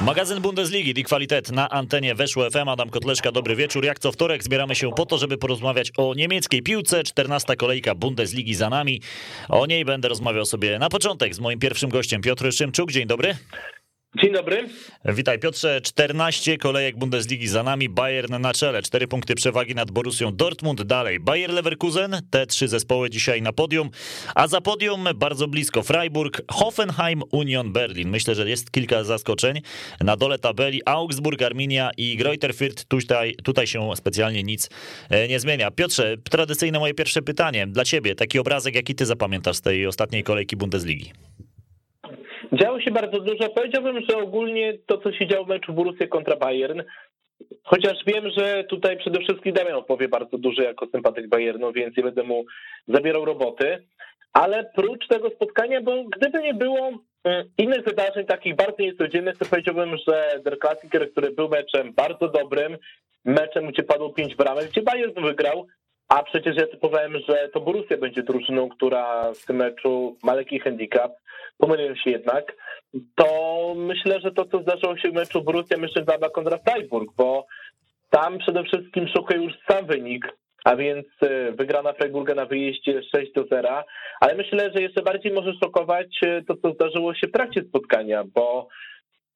Magazyn Bundesligi, Die Qualität na antenie Weszło FM. Adam Kotleszka, dobry wieczór. Jak co wtorek zbieramy się po to, żeby porozmawiać o niemieckiej piłce. 14 kolejka Bundesligi za nami. O niej będę rozmawiał sobie na początek z moim pierwszym gościem, Piotr Szymczuk. Dzień dobry. Dzień dobry. Witaj Piotrze, 14 kolejek Bundesligi za nami, Bayern na czele, 4 punkty przewagi nad Borussią Dortmund, dalej Bayer Leverkusen, te trzy zespoły dzisiaj na podium, a za podium bardzo blisko Freiburg, Hoffenheim, Union Berlin. Myślę, że jest kilka zaskoczeń. Na dole tabeli Augsburg, Arminia i Greuther Fürth, tutaj, tutaj się specjalnie nic e, nie zmienia. Piotrze, tradycyjne moje pierwsze pytanie dla ciebie, taki obrazek, jaki ty zapamiętasz z tej ostatniej kolejki Bundesligi? Działo się bardzo dużo. Powiedziałbym, że ogólnie to, co się działo w meczu Borussia kontra Bayern, chociaż wiem, że tutaj przede wszystkim Damian opowie bardzo dużo jako sympatyk Bayernu, więc nie będę mu zabierał roboty, ale prócz tego spotkania, bo gdyby nie było mm, innych wydarzeń takich bardzo niecodziennych, to powiedziałbym, że Der Klassiker, który był meczem bardzo dobrym, meczem, gdzie padło pięć bramek, gdzie Bayern wygrał, a przecież ja typowałem, że to Borussia będzie drużyną, która w tym meczu ma lekki handicap, pomyliłem się jednak, to myślę, że to, co zdarzyło się w meczu Borussia Mönchengladbach kontra Freiburg, bo tam przede wszystkim szokuje już sam wynik, a więc e, wygrana Freiburga na wyjeździe 6 do 0, ale myślę, że jeszcze bardziej może szokować e, to, co zdarzyło się w trakcie spotkania, bo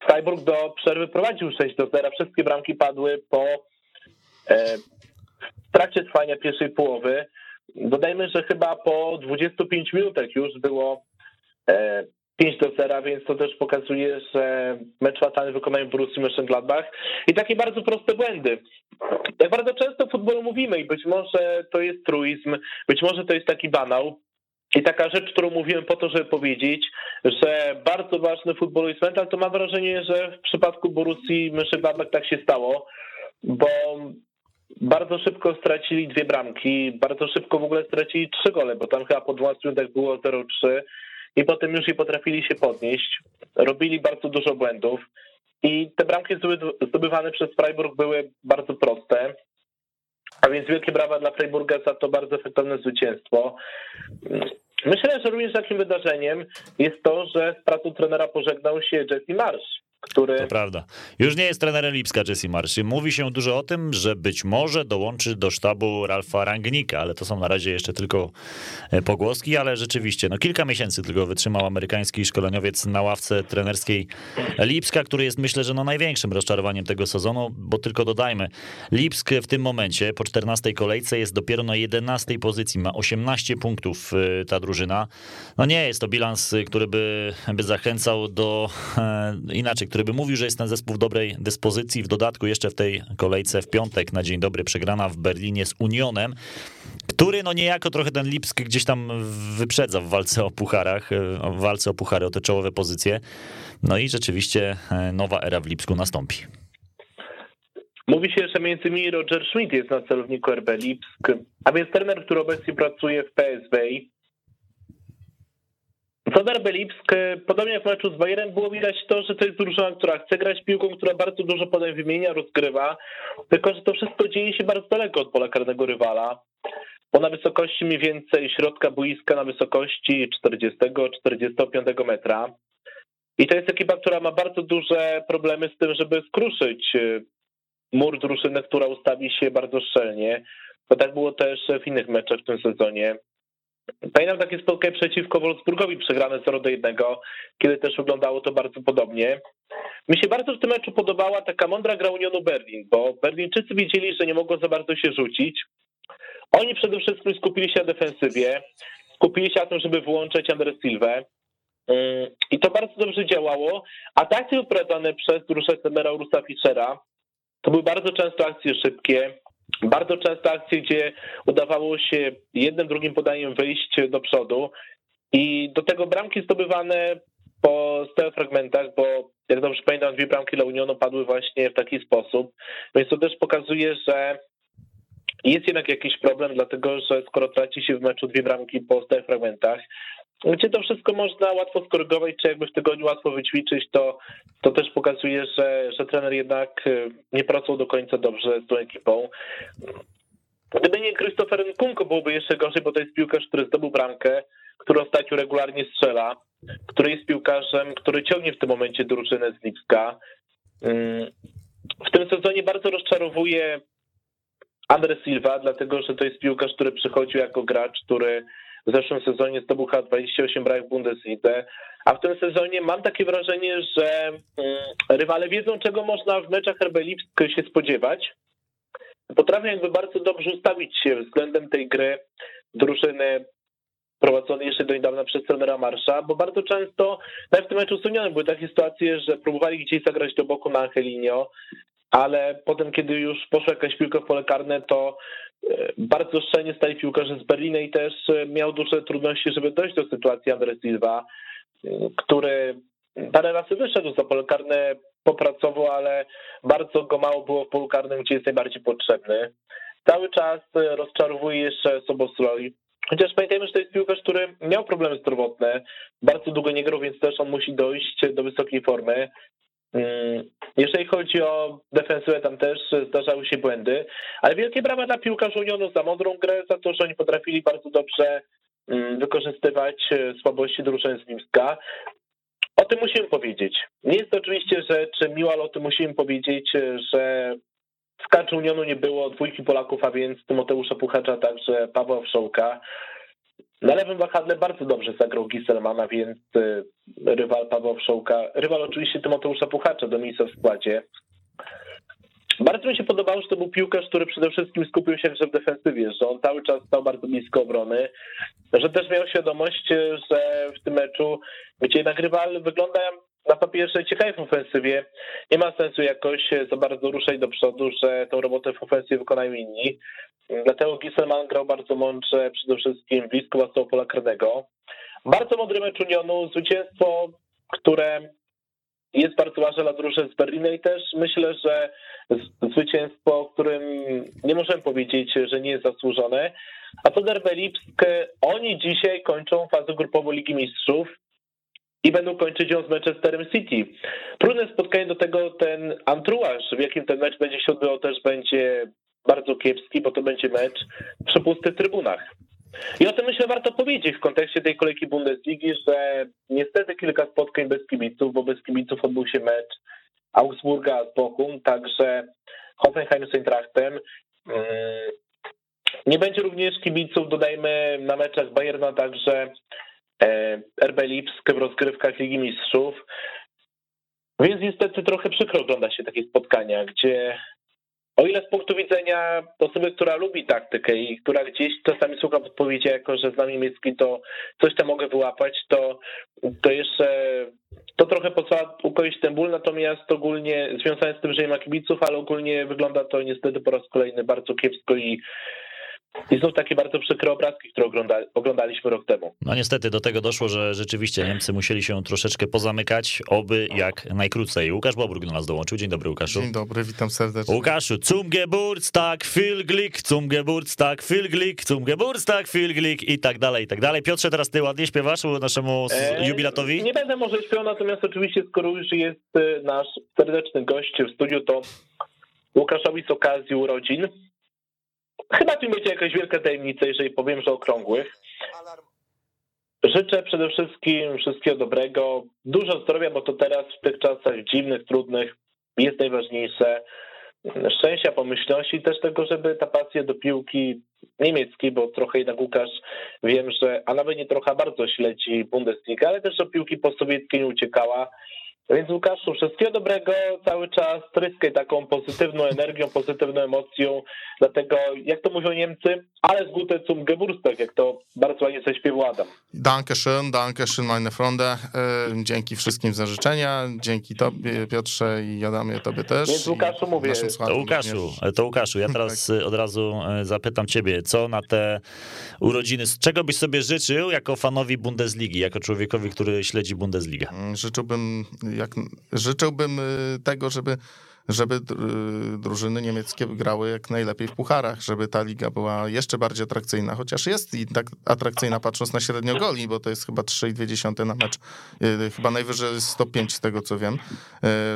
Freiburg do przerwy prowadził 6 do 0, wszystkie bramki padły po e, w trakcie trwania pierwszej połowy. Dodajmy, że chyba po 25 minutach już było 5 do 0, więc to też pokazuje, że mecz fatalny wykonałem Borussia Mönchengladbach i takie bardzo proste błędy. Jak bardzo często w futbolu mówimy i być może to jest truizm, być może to jest taki banał, i taka rzecz, którą mówiłem po to, żeby powiedzieć, że bardzo ważny futbol jest mental, to mam wrażenie, że w przypadku Borussii Mönchengladbach tak się stało, bo bardzo szybko stracili dwie bramki, bardzo szybko w ogóle stracili trzy gole, bo tam chyba po 12 minutach było 0-3 i potem już nie potrafili się podnieść. Robili bardzo dużo błędów i te bramki zdobywane przez Freiburg były bardzo proste. A więc wielkie brawa dla Freiburga za to bardzo efektowne zwycięstwo. Myślę, że również takim wydarzeniem jest to, że z pracą trenera pożegnał się Jesse Marsz który... To prawda. Już nie jest trenerem Lipska Jesse Marsz. Mówi się dużo o tym, że być może dołączy do sztabu Ralfa Rangnika, ale to są na razie jeszcze tylko e, pogłoski, ale rzeczywiście, no kilka miesięcy tylko wytrzymał amerykański szkoleniowiec na ławce trenerskiej Lipska, który jest myślę, że no największym rozczarowaniem tego sezonu, bo tylko dodajmy, Lipsk w tym momencie po 14 kolejce jest dopiero na 11 pozycji, ma 18 punktów e, ta drużyna. No nie jest to bilans, który by, by zachęcał do e, inaczej, który by mówił, że jest ten zespół w dobrej dyspozycji. W dodatku jeszcze w tej kolejce w piątek na dzień dobry przegrana w Berlinie z Unionem, który no niejako trochę ten Lipsk gdzieś tam wyprzedza w walce o pucharach, w walce o puchary, o te czołowe pozycje. No i rzeczywiście e, nowa era w Lipsku nastąpi. Mówi się, że między innymi Roger Schmidt jest na celowniku RB Lipsk, a więc trener, który obecnie pracuje w PSV Fodor Belipsk, podobnie jak w meczu z Bayerem, było widać to, że to jest drużyna, która chce grać piłką, która bardzo dużo potem wymienia, rozgrywa, tylko że to wszystko dzieje się bardzo daleko od pola karnego rywala, bo na wysokości mniej więcej środka boiska, na wysokości 40-45 metra. I to jest ekipa, która ma bardzo duże problemy z tym, żeby skruszyć y, mur drużyny, która ustawi się bardzo szczelnie. Bo tak było też w innych meczach w tym sezonie. Pamiętam takie spotkanie przeciwko Wolfsburgowi przegrane 0 do 1, kiedy też wyglądało to bardzo podobnie. Mi się bardzo w tym meczu podobała taka mądra gra Unionu Berlin, bo Berlińczycy wiedzieli, że nie mogą za bardzo się rzucić. Oni przede wszystkim skupili się na defensywie, skupili się na tym, żeby wyłączyć Andres Silvę. Mm, I to bardzo dobrze działało. Ataki wyprowadzane przez drużynę Semera Urusa Fischera to były bardzo często akcje szybkie, bardzo często akcje, gdzie udawało się jednym, drugim podaniem wyjść do przodu i do tego bramki zdobywane po stałych fragmentach, bo jak dobrze pamiętam, dwie bramki dla Unionu padły właśnie w taki sposób, więc to też pokazuje, że jest jednak jakiś problem, dlatego że skoro traci się w meczu dwie bramki po stałych fragmentach, gdzie to wszystko można łatwo skorygować, czy jakby w tygodniu łatwo wyćwiczyć, to, to też pokazuje, że, że trener jednak y, nie pracował do końca dobrze z tą ekipą. Gdyby nie Christopher Nkunko byłoby jeszcze gorzej, bo to jest piłkarz, który zdobył bramkę, który ostatnio regularnie strzela, który jest piłkarzem, który ciągnie w tym momencie drużynę z Lipska. Mm, w tym sezonie bardzo rozczarowuje Andres Silva, dlatego że to jest piłkarz, który przychodził jako gracz, który w zeszłym sezonie zdobył chyba 28 bramek w a w tym sezonie mam takie wrażenie, że mm, rywale wiedzą, czego można w meczach RB się spodziewać. Potrafią jakby bardzo dobrze ustawić się względem tej gry drużyny prowadzonej jeszcze do niedawna przez trenera Marsza, bo bardzo często, nawet w tym meczu Unionem były takie sytuacje, że próbowali gdzieś zagrać do boku na Angelinio, ale potem, kiedy już poszła jakaś piłka w pole karne, to e, bardzo szczelnie stali piłkarze z Berlina i też e, miał duże trudności, żeby dojść do sytuacji Andres Silva, który parę razy wyszedł za pole karne, popracował, ale bardzo go mało było w polu karnym, gdzie jest najbardziej potrzebny. Cały czas e, rozczarowuje jeszcze Sobosloj, Chociaż pamiętajmy, że to jest piłkarz, który miał problemy zdrowotne, bardzo długo nie grał, więc też on musi dojść do wysokiej formy. Mm, jeżeli chodzi o defensywę, tam też zdarzały się błędy, ale wielkie brawa dla piłkarzy Unionu za mądrą grę, za to, że oni potrafili bardzo dobrze mm, wykorzystywać e, słabości drużyny z Limska. O tym musimy powiedzieć. Nie jest to oczywiście rzecz miła, ale o tym musimy powiedzieć, że w kadrze Unionu nie było dwójki Polaków, a więc Tymoteusza Puchacza, także Pawła Wszołka. Na lewym wahadle bardzo dobrze zagrał Giselmana, więc y, rywal Pawła Wszołka, rywal oczywiście Tymoteusza Puchacza do miejsca w składzie. Bardzo mi się podobało, że to był piłkarz, który przede wszystkim skupił się w defensywie, że on cały czas stał bardzo blisko obrony, że też miał świadomość, że w tym meczu, gdzie jednak rywal wygląda na papierze ciekawie w ofensywie. Nie ma sensu jakoś za bardzo ruszać do przodu, że tą robotę w ofensywie wykonają inni. Dlatego Gisselman grał bardzo mądrze, przede wszystkim blisko własnego pola karnego. Bardzo mądry mecz Unionu, zwycięstwo, które jest bardzo ważne dla drużyny z Berlina i też myślę, że zwycięstwo, o którym nie możemy powiedzieć, że nie jest zasłużone. A co Derby Lipsk, oni dzisiaj kończą fazę grupową Ligi Mistrzów i będą kończyć ją z Manchesterem City. Trudne spotkanie do tego ten antruaż, w jakim ten mecz będzie się odbywał, też będzie bardzo kiepski, bo to będzie mecz przy pustych trybunach. I o tym myślę warto powiedzieć w kontekście tej kolejki Bundesligi, że niestety kilka spotkań bez kibiców, bo bez kibiców odbył się mecz Augsburga z Bochum, także Hoffenheim z Eintrachtem. Mm, nie będzie również kibiców, dodajmy, na meczach Bayerna, także RB Lipsk w rozgrywkach Ligi Mistrzów. Więc niestety trochę przykro ogląda się takie spotkania, gdzie o ile z punktu widzenia osoby, która lubi taktykę i która gdzieś czasami słucha podpowiedzi, jako że znam niemiecki, to coś tam mogę wyłapać, to, to jeszcze to trochę pozwala ukoić ten ból, natomiast ogólnie związane z tym, że nie ma kibiców, ale ogólnie wygląda to niestety po raz kolejny bardzo kiepsko i i są takie bardzo przykre obrazki, które oglądaliśmy rok temu. No niestety do tego doszło, że rzeczywiście Niemcy musieli się troszeczkę pozamykać, oby jak najkrócej. Łukasz Bobruk do nas dołączył. Dzień dobry, Łukaszu. Dzień dobry, witam serdecznie. Łukaszu, zum Geburtstag, viel Glück, zum Geburtstag, viel Glück, zum Geburtstag, viel Glück i tak dalej, i tak dalej. Piotrze, teraz ty ładnie śpiewasz naszemu e, jubilatowi? Nie będę może śpiewał, natomiast oczywiście skoro już jest e, nasz serdeczny gość w studiu, to Łukaszowi z okazji urodzin Chyba tu będzie jakaś wielka tajemnica, jeżeli powiem, że okrągłych. Życzę przede wszystkim wszystkiego dobrego, dużo zdrowia, bo to teraz w tych czasach dziwnych, trudnych jest najważniejsze. Szczęścia, pomyślności i też tego, żeby ta pasja do piłki niemieckiej, bo trochę jednak Łukasz wiem, że, a nawet nie trochę bardzo śledzi Bundesliga, ale też do piłki postsowieckiej nie uciekała. Więc Łukaszu, wszystkiego dobrego cały czas, tryskaj taką pozytywną energią, pozytywną emocją, dlatego jak to mówią Niemcy, ale z gute zum Geburtstag, jak to bardzo ładnie zaśpiewał Adam. Danke schön, danke schön meine Freunde, e, dzięki wszystkim za życzenia, dzięki tobie Piotrze i Adamie, tobie też. Więc Łukaszu mówię. To Łukaszu, to Łukaszu, ja teraz tak. od razu e, zapytam ciebie, co na te urodziny, z czego byś sobie życzył jako fanowi Bundesligi, jako człowiekowi, który śledzi Bundesligę? Mm, życzyłbym jak życzyłbym y, tego, żeby żeby y, drużyny niemieckie grały jak najlepiej w pucharach, żeby ta liga była jeszcze bardziej atrakcyjna, chociaż jest i tak atrakcyjna patrząc na średnio goli, bo to jest chyba 3,2 na mecz, y, chyba najwyżej 105 z tego co wiem,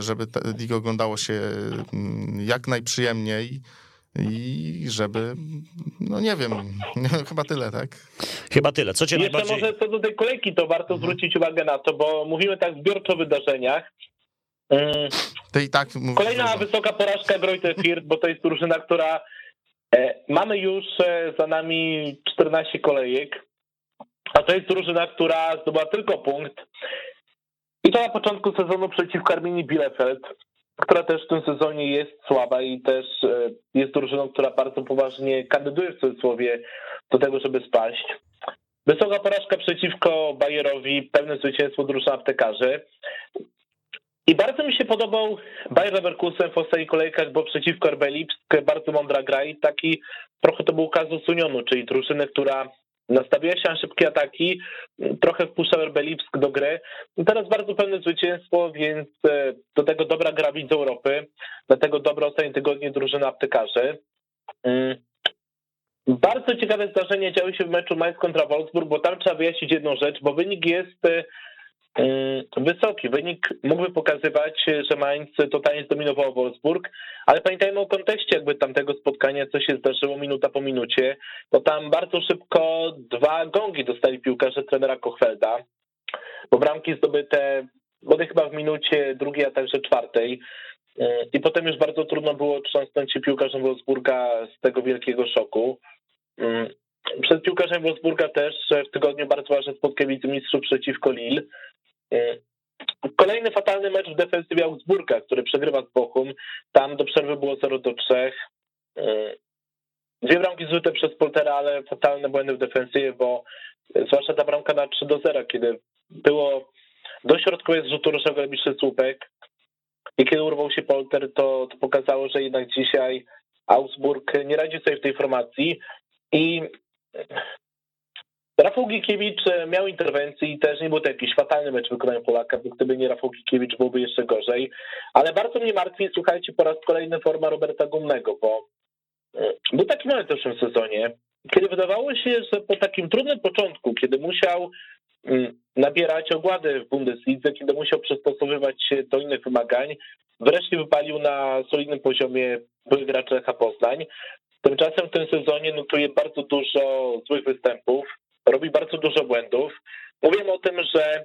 żeby ta liga oglądało się jak najprzyjemniej i żeby, no nie wiem, chyba tyle, tak? Chyba tyle. Co cię Jeszcze najbardziej... może co do tej kolejki, to warto mhm. zwrócić uwagę na to, bo mówimy tak zbiorczo o wydarzeniach, Mm, Ty i tak mówisz Kolejna dużo. wysoka porażka Greuther Fürth, bo to jest drużyna, która e, mamy już e, za nami 14 kolejek, a to jest drużyna, która zdobyła tylko punkt. I to na początku sezonu przeciwko Arminii Bielefeld, która też w tym sezonie jest słaba i też e, jest drużyną, która bardzo poważnie kandyduje w cudzysłowie do tego, żeby spaść. Wysoka porażka przeciwko Bayerowi, pewne zwycięstwo drużyny aptekarzy. I bardzo mi się podobał Bayer Leverkusen w ostatnich kolejkach, bo przeciwko RB Lipsk bardzo mądra gra i taki trochę to był kazus Unionu, czyli drużyny, która nastawiła się na szybkie ataki, trochę wpuszczał RB Lipsk do gry. I teraz bardzo pewne zwycięstwo, więc e, do tego dobra gra widz Europy, dlatego dobre ostatnie tygodnie drużyny aptekarzy. Mm. Bardzo ciekawe zdarzenia działy się w meczu Mainz kontra Wolfsburg, bo tam trzeba wyjaśnić jedną rzecz, bo wynik jest e, wysoki. Wynik mógłby pokazywać, że Mainz totalnie zdominował Wolfsburg, ale pamiętajmy o kontekście jakby tamtego spotkania, co się zdarzyło minuta po minucie, bo tam bardzo szybko dwa gongi dostali piłkarze trenera Kochfelda, bo bramki zdobyte bodaj chyba w minucie drugiej, a także czwartej. Mm, I potem już bardzo trudno było trząsnąć się piłkarzem Wolfsburga z tego wielkiego szoku. Mm, Przed piłkarzem Wolfsburga też w tygodniu bardzo ważne spotkanie wicemistrzów przeciwko Lille. Mm, Kolejny fatalny mecz w defensywie Augsburga, który przegrywa z Bochum. Tam do przerwy było 0 do 3. Mm, Dwie bramki zrzuty przez Poltera, ale fatalne błędy w defensywie, bo zwłaszcza ta bramka na 3 do 0, kiedy było do środkowej zrzutu rożnego najbliższy słupek i kiedy urwał się Polter, to, to pokazało, że jednak dzisiaj Augsburg nie radzi sobie w tej formacji i Rafał Gikiewicz miał interwencję i też nie był to jakiś fatalny mecz w wykonaniu Polaka, bo gdyby nie Rafał Gikiewicz byłoby jeszcze gorzej. Ale bardzo mnie martwi, słuchajcie, po raz kolejny forma Roberta Gumnego, bo e, był taki moment w zeszłym sezonie, kiedy wydawało się, że po takim trudnym początku, kiedy musiał mm, nabierać ogłady w Bundeslidze, kiedy musiał przystosowywać się do innych wymagań, wreszcie wypalił na solidnym poziomie były gracz Lecha Poznań. Tymczasem w tym sezonie notuje bardzo dużo złych występów, robi bardzo dużo błędów. Mówiłem o tym, że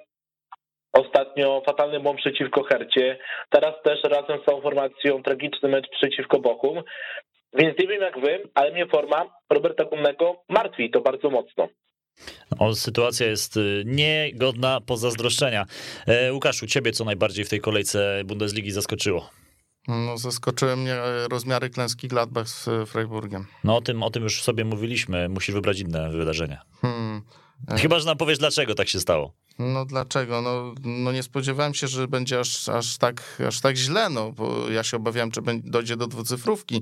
ostatnio fatalny błąd przeciwko Hercie, teraz też razem z tą formacją tragiczny mecz przeciwko Bochum. Więc nie wiem jak wy, ale mnie forma Roberta Gumnego martwi to bardzo mocno. O, sytuacja jest y, niegodna pozazdroszczenia. E, Łukaszu, ciebie co najbardziej w tej kolejce Bundesligi zaskoczyło? No, zaskoczyły mnie rozmiary klęski Gladbach z Freiburgiem. No o tym, o tym już sobie mówiliśmy, musisz wybrać inne wydarzenia. Hmm. Chyba, że nam powiesz, dlaczego tak się stało. No dlaczego? No, no nie spodziewałem się, że będzie aż, aż, tak, aż tak źle, no bo ja się obawiałem, że będzie, dojdzie do dwucyfrówki yy,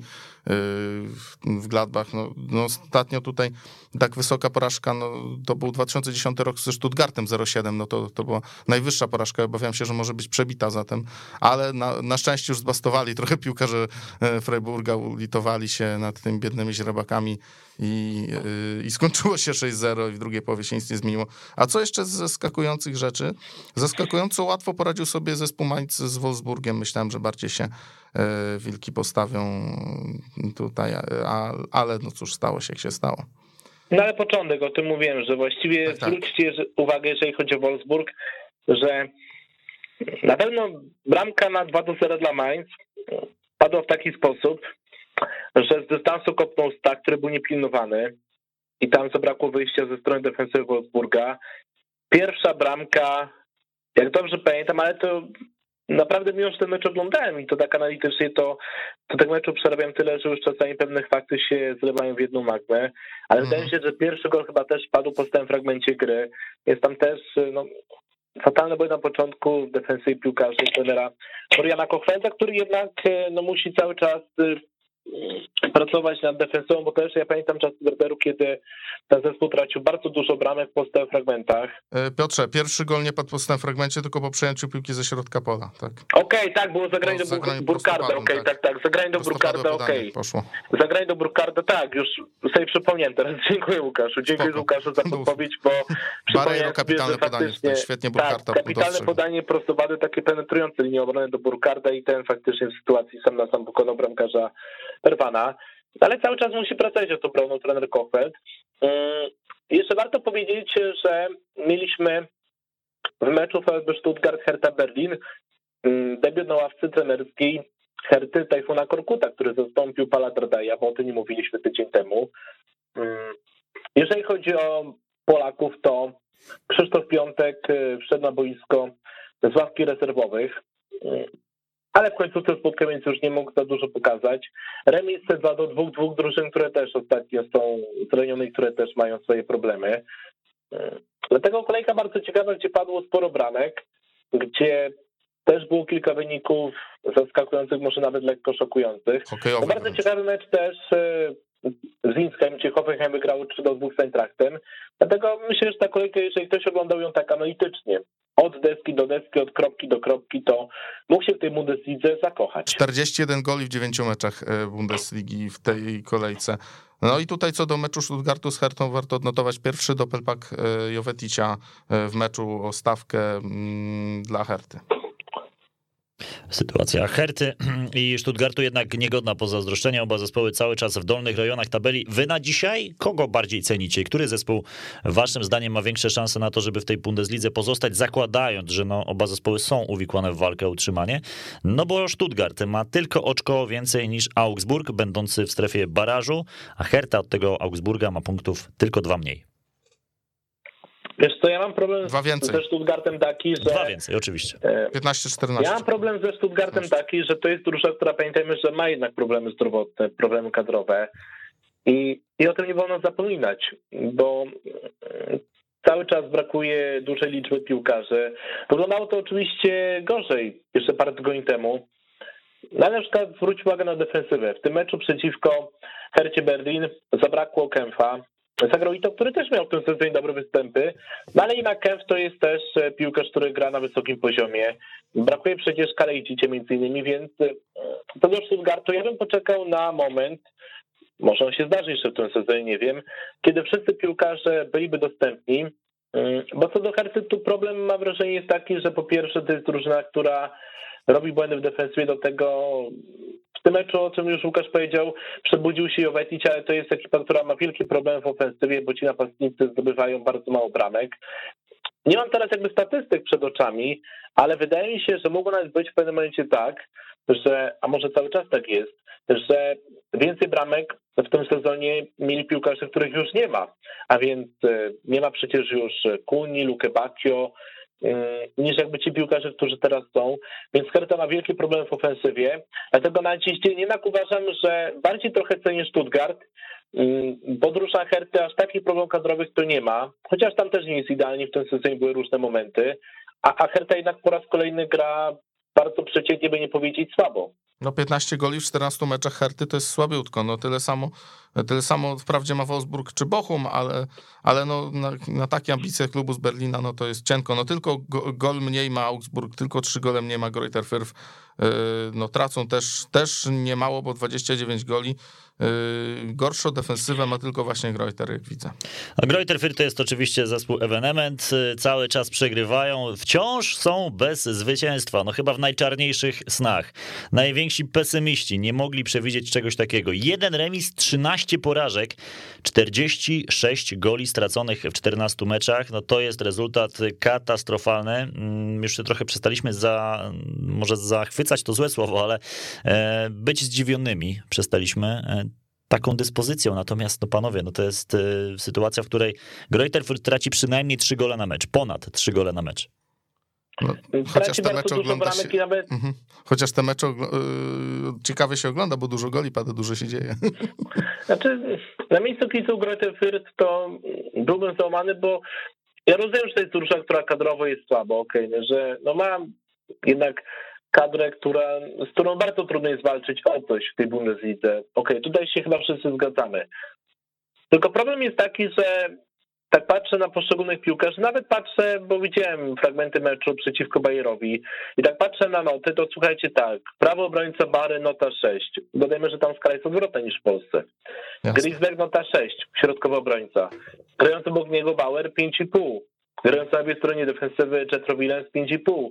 w Gladbach. No, no ostatnio tutaj tak wysoka porażka, no to był 2010 rok ze Stuttgartem 0,7, no to, to była najwyższa porażka. Obawiałem się, że może być przebita zatem, ale na, na szczęście już zbastowali trochę piłkarze e, Freiburga, ulitowali się nad tymi biednymi źrebakami i, yy, i skończyło się 6-0 i w drugiej połowie się nic nie zmieniło. A co jeszcze z zaskakujących rzeczy? Zaskakująco łatwo poradził sobie zespół Mainz z Wolfsburgiem. Myślałem, że bardziej się e, wilki postawią tutaj, ale no cóż, stało się jak się stało. No ale początek, o tym mówiłem, że właściwie Tak, tak. zwróćcie uwagę, jeżeli chodzi o Wolfsburg, że na pewno bramka na 2 do 0 dla Mainz padła w taki sposób, że z dystansu kopnął Stak, który był niepilnowany i tam zabrakło wyjścia ze strony defensywy Wolfsburga. Pierwsza bramka, jak dobrze pamiętam, ale to naprawdę mimo, że ten mecz oglądałem i to tak analitycznie, to, to tego meczu przerabiam tyle, że już czasami pewne fakty się zlewają w jedną magmę, ale Mhm. wydaje mi się, że pierwszy gol chyba też padł po stałym fragmencie gry. Jest tam też no, fatalne były na początku w defensywie piłkarzy trenera Floriana Kochwędza, który jednak e, no, musi cały czas e, pracować nad defensywą, bo też ja pamiętam czas Werderu, kiedy ten zespół tracił bardzo dużo bramek po stałych fragmentach. E, Piotrze, pierwszy gol nie padł po stałym fragmencie, tylko po przejęciu piłki ze środka pola, tak? Okej, tak, było zagranie No, do zagranie Burkarda, okej, tak. tak, tak, zagranie do Burkarda, okej. Poszło. Zagranie do Burkarda, tak, już sobie przypomniałem teraz. Dziękuję Łukaszu, dziękuję Spoko. Łukaszu za podpowiedź, bo sobie, kapitalne że podanie, faktycznie... tak, świetnie Burkarda Tak, kapitalne podanie prostowady, takie penetrujące linię obrony do Burkarda i ten faktycznie w sytuacji sam na sam pokonał bramkarza Perwana. Ale cały czas musi pracować o to bronią trener Kochfeld. Mm, Jeszcze warto powiedzieć, że mieliśmy w meczu VfB Stuttgart Hertha Berlin mm, debiut na ławce trenerskiej Herty Tajfuna Korkuta, który zastąpił Pala bo o tym nie mówiliśmy tydzień temu. Mm, jeżeli chodzi o Polaków, to Krzysztof Piątek y, wszedł na boisko z ławki rezerwowych, ale w końcu to spotkanie więc już nie mógł za dużo pokazać. Remis 2 do dwóch, dwóch drużyn, które też ostatnio są zranione i które też mają swoje problemy. Y, dlatego kolejka bardzo ciekawa, gdzie padło sporo bramek, gdzie też było kilka wyników zaskakujących, może nawet lekko szokujących. To bardzo ciekawy mecz też z Winskem, gdzie Hoffenheim wygrało 3 do 2 z Eintrachtem. Dlatego myślę, że ta kolejka, jeżeli ktoś oglądał ją tak analitycznie, od deski do deski, od kropki do kropki, to mógł się w tej Bundeslidze zakochać. 41 goli w 9 meczach e, Bundesligi w tej kolejce. No i tutaj co do meczu Stuttgartu z Hertą warto odnotować pierwszy doppelpack e, Jovetica e, w meczu o stawkę mm, dla Herty. Sytuacja Herty i Stuttgartu jednak niegodna pozazdroszczenia. Oba zespoły cały czas w dolnych rejonach tabeli. Wy na dzisiaj kogo bardziej cenicie? Który zespół waszym zdaniem ma większe szanse na to, żeby w tej Bundeslidze pozostać, zakładając, że no, oba zespoły są uwikłane w walkę o utrzymanie? No bo Stuttgart ma tylko oczko więcej niż Augsburg, będący w strefie barażu, a Herta od tego Augsburga ma punktów tylko dwa mniej. Wiesz co, ja mam problem Dwa więcej. ze Stuttgartem taki, że... Dwa więcej, oczywiście. 15-14. E, ja mam problem ze Stuttgartem taki, że to jest drużyna, która pamiętajmy, że ma jednak problemy zdrowotne, problemy kadrowe i, i o tym nie wolno zapominać, bo e, cały czas brakuje dużej liczby piłkarzy. Wyglądało to oczywiście gorzej jeszcze parę tygodni temu, no ale na przykład zwróć uwagę na defensywę. W tym meczu przeciwko Hercie Berlin zabrakło Kęfa, Zagrał i to, który też miał w tym sezonie dobre występy, no ale i Kemp to jest też e, piłkarz, który gra na wysokim poziomie. Brakuje przecież Kalejdzicie między innymi, więc e, to do Stuttgartu ja bym poczekał na moment, może on się zdarzy jeszcze w tym sezonie, nie wiem, kiedy wszyscy piłkarze byliby dostępni, mm, bo co do Herty, tu problem mam wrażenie jest taki, że po pierwsze to jest drużyna, która robi błędy w defensywie, do tego w tym meczu, o czym już Łukasz powiedział, przebudził się Jovetic, ale to jest ekipa, która ma wielki problem w ofensywie, bo ci napastnicy zdobywają bardzo mało bramek. Nie mam teraz jakby statystyk przed oczami, ale wydaje mi się, że mogło nawet być w pewnym momencie tak, że, a może cały czas tak jest, że więcej bramek w tym sezonie mieli piłkarze, których już nie ma. A więc e, nie ma przecież już Kuni, Luke Bacchio, niż jakby ci piłkarze, którzy teraz są. Więc Hertha ma wielki problem w ofensywie. Dlatego na dziś dzień jednak uważam, że bardziej trochę cenię Stuttgart, mm, bo drużyna Herty aż takich problemów kadrowych to nie ma, chociaż tam też nie jest idealnie, w tym sezonie były różne momenty, a, a Hertha jednak po raz kolejny gra bardzo przeciętnie, by nie powiedzieć słabo. No 15 goli w 14 meczach Herty to jest słabiutko, no tyle samo, tyle samo wprawdzie ma Wolfsburg czy Bochum, ale, ale no na, na takie ambicje klubu z Berlina no to jest cienko, no tylko gol mniej ma Augsburg, tylko 3 gole mniej ma Greuther yy, no tracą też, też niemało, bo 29 goli, Yy, gorszą defensywę ma tylko właśnie Greuter, jak widzę. A Greuter to jest oczywiście zespół evenement, yy, cały czas przegrywają, wciąż są bez zwycięstwa, no chyba w najczarniejszych snach. Najwięksi pesymiści nie mogli przewidzieć czegoś takiego. Jeden remis, 13 porażek, 46 goli straconych w 14 meczach, no to jest rezultat katastrofalny. Mm, już się trochę przestaliśmy za, może zachwycać to złe słowo, ale e, być zdziwionymi przestaliśmy e, taką dyspozycją. Natomiast, no panowie, no to jest y, sytuacja, w której Greuther traci przynajmniej trzy gole na mecz, ponad trzy gole na mecz. No, chociaż te mecze ogląda się, nawet... mhm. Chociaż te mecze ciekawie się ogląda, bo dużo goli pada, dużo się dzieje. Znaczy, na miejscu kibiców Greuther Fürth to byłbym załamany, bo ja rozumiem, że to jest drużyna, która kadrowo jest słaba, okej, okay, że no mam jednak kadrę, która, z którą bardzo trudno jest walczyć o coś w tej Bundeslidze. Okej, okay, tutaj się chyba wszyscy zgadzamy. Tylko problem jest taki, że tak patrzę na poszczególnych piłkarzy, nawet patrzę, bo widziałem fragmenty meczu przeciwko Bayerowi. I tak patrzę na noty, to słuchajcie tak, prawo obrońca Bary nota 6, dodajmy, że tam skala jest odwrotna niż w Polsce, Grisberg nota 6, środkowy obrońca, grający obok niego Bauer 5,5, grający na obie stronie defensywy Czetrowilens 5,5,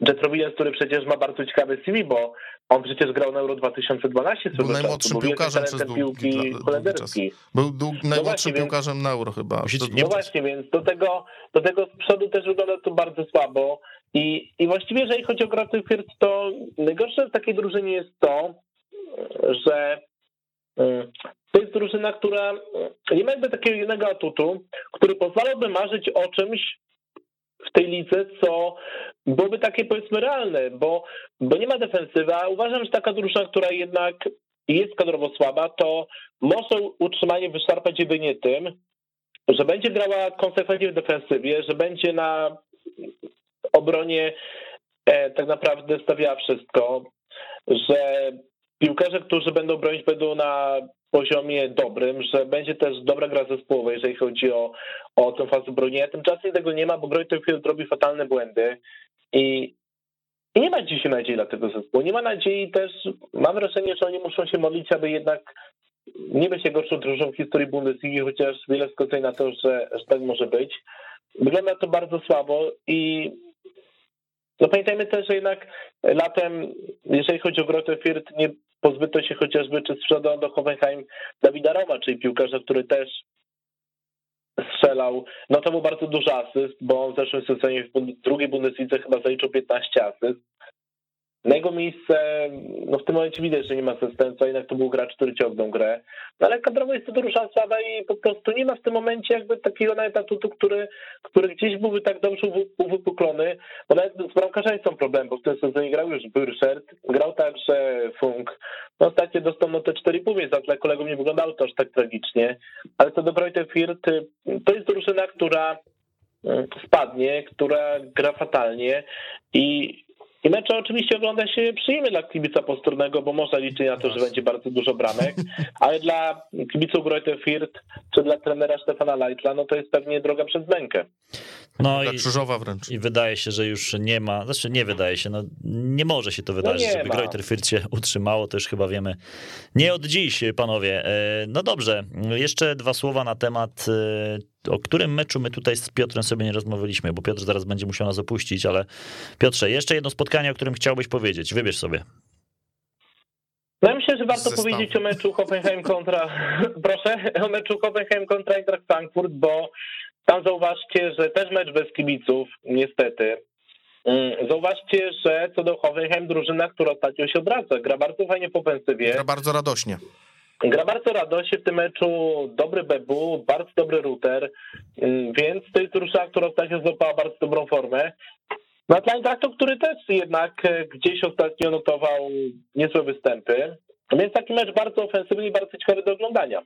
Jet Robinson, który przecież ma bardzo ciekawe CV, bo on przecież grał na Euro 2012. Był najmłodszym czasu, piłkarzem przez dług, piłki holenderskiej. Był dług, no najmłodszym właśnie, piłkarzem więc, na Euro chyba. No właśnie, więc do tego, do tego z przodu też wygląda to bardzo słabo. I, i właściwie, jeżeli chodzi o Groty Firth, to najgorsze w takiej drużynie jest to, że y, to jest drużyna, która y, nie ma jakby takiego jednego atutu, który pozwalałby marzyć o czymś, w tej lidze, co byłoby takie powiedzmy realne, bo, bo nie ma defensywy, a uważam, że taka drużyna, która jednak jest kadrowo słaba, to może utrzymanie wyszarpać jedynie tym, że będzie grała konsekwentnie w defensywie, że będzie na obronie e, tak naprawdę stawiała wszystko, że piłkarze, którzy będą bronić, będą na poziomie dobrym, że będzie też dobra gra zespołowa, jeżeli chodzi o, o tę fazę bronienia. Tymczasem tego nie ma, bo Fürth robi fatalne błędy i, i nie ma dzisiaj nadziei dla tego zespołu. Nie ma nadziei też, mam wrażenie, że oni muszą się modlić, aby jednak nie być gorszą drużyną w historii Bundesligi, chociaż wiele wskazuje na to, że, że tak może być. Wygląda to bardzo słabo i no pamiętajmy też, że jednak latem, jeżeli chodzi o Greuther Fürth, nie pozbyto się chociażby, czy sprzedał do Hoffenheim Dawida Roma, czyli piłkarza, który też strzelał, no to był bardzo duży asyst, bo on w zeszłym sezonie w drugiej Bundeslidze chyba zaliczył 15 asyst. Na jego miejsce, no w tym momencie widać, że nie ma zastępstwa, jednak to był gracz, który ciągnął grę. No ale kadrowo jest to drużyna słaba i po prostu nie ma w tym momencie jakby takiego nawet atutu, który, który gdzieś byłby tak dobrze uwy- uwypuklony, bo nawet z bramkarzami są problemy, bo w tym sezonie grał już Burszert, grał także Funk. No ostatnio dostał te 4,5, więc dla kolegów nie wyglądało to aż tak tragicznie, ale co do Fürth, y, to jest drużyna, która y, spadnie, która gra fatalnie i i mecze oczywiście ogląda się przyjemnie dla kibica posturnego, bo można liczyć na to, że będzie bardzo dużo bramek, ale dla kibiców Greuther Fürth czy dla trenera Stefana Leitla, no to jest pewnie droga przez mękę. No Dla i, Krzyżowa wręcz. i wydaje się, że już nie ma, znaczy nie wydaje się, no nie może się to wydarzyć, nie żeby ma. Greuther Fürth się utrzymało, to już chyba wiemy nie od dziś, panowie. E, No dobrze, jeszcze dwa słowa na temat, e, o którym meczu my tutaj z Piotrem sobie nie rozmawialiśmy, bo Piotr zaraz będzie musiał nas opuścić, ale Piotrze, jeszcze jedno spotkanie, o którym chciałbyś powiedzieć, wybierz sobie. No ja myślę, że warto Zestaw. powiedzieć o meczu Hoffenheim kontra, proszę, o meczu Hoffenheim kontra Eintracht Frankfurt, bo tam zauważcie, że też mecz bez kibiców, niestety. Mm, Zauważcie, że co do Hoffenheim drużyna, która ostatnio się odwraca, gra bardzo fajnie w ofensywie. Gra bardzo radośnie. Gra bardzo radośnie w tym meczu, dobry Bebu, bardzo dobry router, mm, więc to jest drużyna, która ostatnio złapała bardzo dobrą formę. No dla Eintrachtu, który też jednak e, gdzieś ostatnio notował niezłe występy, więc taki mecz bardzo ofensywny i bardzo ciekawy do oglądania.